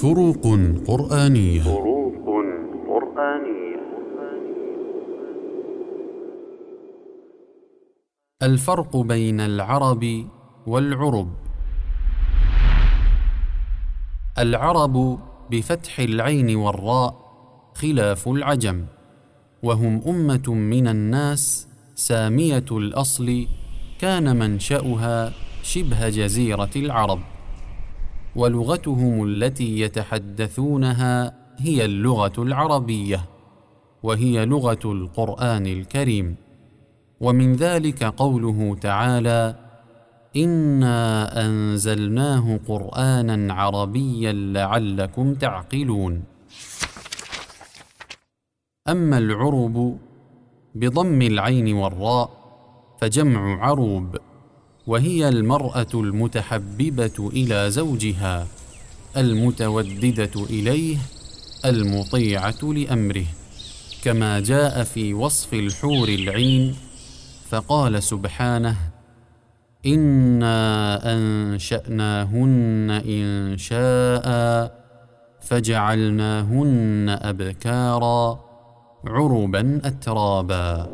فروق قرآنية. فروق قرآنية. الفرق بين العرب والعرب. العرب بفتح العين والراء خلاف العجم وهم أمة من الناس سامية الأصل كان منشأها شبه جزيرة العرب. ولغتهم التي يتحدثونها هي اللغة العربية وهي لغة القرآن الكريم. ومن ذلك قوله تعالى إنا أنزلناه قرانا عربيا لعلكم تعقلون أما العرب بضم العين والراء فجمع عروب. وهي المرأة المتحببة إلى زوجها المتوددة إليه المطيعة لأمره. كما جاء في وصف الحور العين فقال سبحانه إنا أنشأناهن انشاء فجعلناهن أبكارا عربا أترابا.